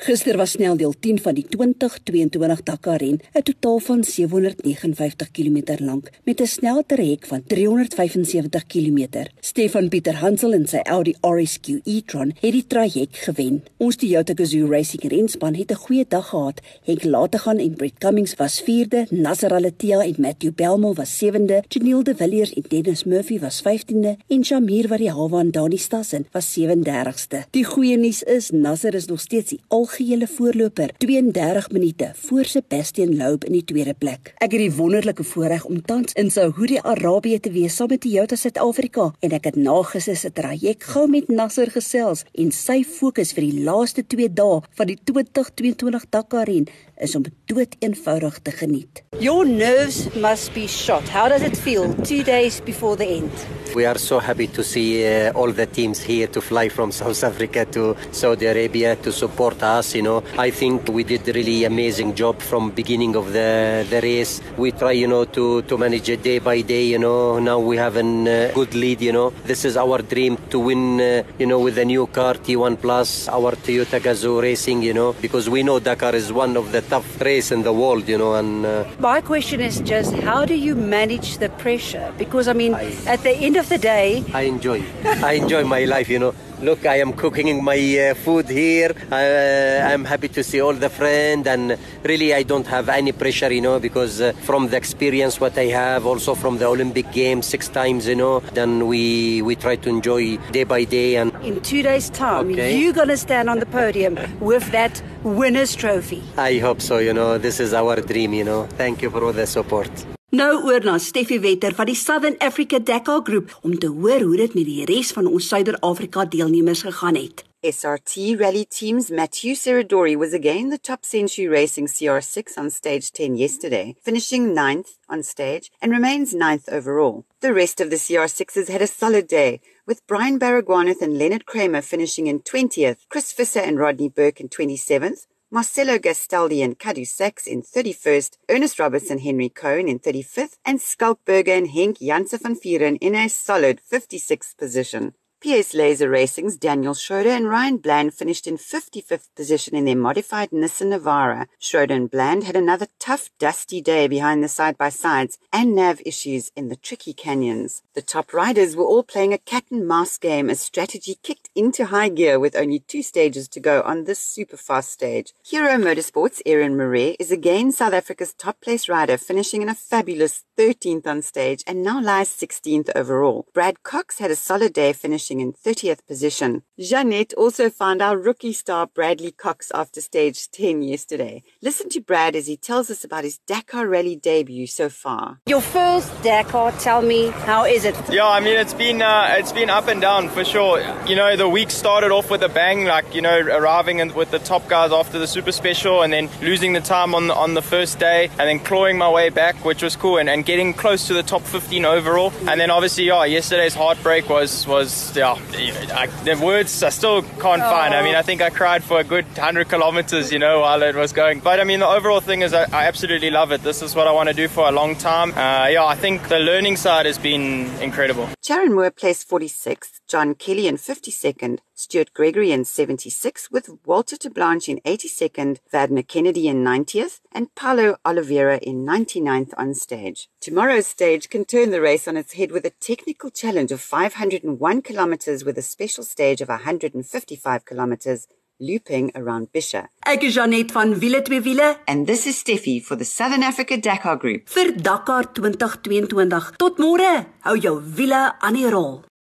Gister was sneldeel 10 van die 2022 Dakar-ren, 'n totaal van 759 km lank met 'n sneltrek van 375 km. Stefan Pieter Hansel en sy Audi RSQ e-tron het die traject gewen. Ons Toyota Gazoo Racing renspan het 'n goeie dag gehad. Henk Lategan en Brett Cummings was 4de, Nasser Al-Attiyah en Matthew Belmo was 7de, Janiel De Villiers en Dennis Murphy was 15de en Shamir Variawa en Dani Stassen was 37ste. Die goeie nuus is Nasser is nog steeds die algehele voorloper, 32 minute voor Sebastian Loeb in die tweede plek. Ek het die wonderlike voorreg om tans in Saudi-Arabië te wees saam met Toyota Suid-Afrika en ek het nagesit se traject gou met Nasser gesels en sy fokus vir die laaste 2 dae van die 2022 Dakar-ren is om dood eenvoudig te geniet. Your nerves must be shot. How does it feel 2 days before the end? We are so happy to see uh, all the teams here to fly from South Africa to Saudi Arabia to support us. You know, I think we did really amazing job from beginning of the the race. We try, you know, to to manage it day by day. You know, now we have a uh, good lead. You know, this is our dream to win. Uh, you know, with the new car T1 Plus, our Toyota Gazoo Racing. You know, because we know Dakar is one of the tough race in the world. You know, and uh, My question is just how do you manage the pressure? Because I mean, I- at the end of the day, I enjoy. I enjoy my life, you know. Look, I am cooking my uh, food here. Uh, I'm happy to see all the friends, and really, I don't have any pressure, you know, because uh, from the experience what I have, also from the Olympic Games six times, you know, then we we try to enjoy day by day, and in 2 days time, Okay. you're to stand on the podium with that winner's trophy. I hope so. You know, this is our dream. You know, thank you for all the support. Nou oor na Steffi Wetter van die Southern Africa Dakar Groep om te hoor hoe dit met die res van ons Suider-Afrika deelnemers gegaan het. SRT rally team's Mathieu Serradori was again the top Century Racing CR6 on stage 10 yesterday, finishing ninth on stage and remains ninth overall. The rest of the CR6s had a solid day, with Brian Baragwanath and Leonard Cremer finishing in 20th, Chris Visser and Rodney Burke in 27th, Marcelo Gastaldi and Kadu Sachs in 31st, Ernest Roberts and Henry Cohen in 35th, and Schalk Burger and Henk Janse van Vieren in a solid 56th position. PS Laser Racing's Daniel Schroeder and Ryan Bland finished in 55th position in their modified Nissan Navara. Schroeder and Bland had another tough, dusty day behind the side by sides and nav issues in the tricky canyons. The top riders were all playing a cat and mouse game as strategy kicked into high gear with only two stages to go on this super fast stage. Hero Motorsports' Aaron Mare is again South Africa's top place rider, finishing in a fabulous 13th on stage and now lies 16th overall. Brad Cox had a solid day, finishing in 30th position. Jeanette also found our rookie star Bradley Cox after stage 10 yesterday. Listen to Brad as he tells us about his Dakar Rally debut so far. Your first Dakar, tell me, how is it? Yeah, I mean it's been uh, it's been up and down for sure. You know, the week started off with a bang, like you know, arriving in, with the top guys after the super special, and then losing the time on the, on the first day, and then clawing my way back, which was cool, and, and getting close to the top 15 overall. And then obviously, yeah, yesterday's heartbreak was was yeah, I, the words I still can't find. I mean, I think I cried for a good 100 kilometers, you know, while it was going. But I mean, the overall thing is I, I absolutely love it. This is what I want to do for a long time. Uh, yeah, I think the learning side has been incredible. Charan Moore placed 46th, John Kelly in 52nd, Stuart Gregory in 76th, with Walter de Blanche in 82nd, Vadna Kennedy in 90th, and Paulo Oliveira in 99th on stage. Tomorrow's stage can turn the race on its head with a technical challenge of 501 kilometers with a special stage of 155 kilometers looping around Bisha. Ek is Janet van Wiele twee wiele And this is Steffi for the Southern Africa Dakar Group. vir Dakar 2022. Tot môre. Hou jou wiele aan die rol.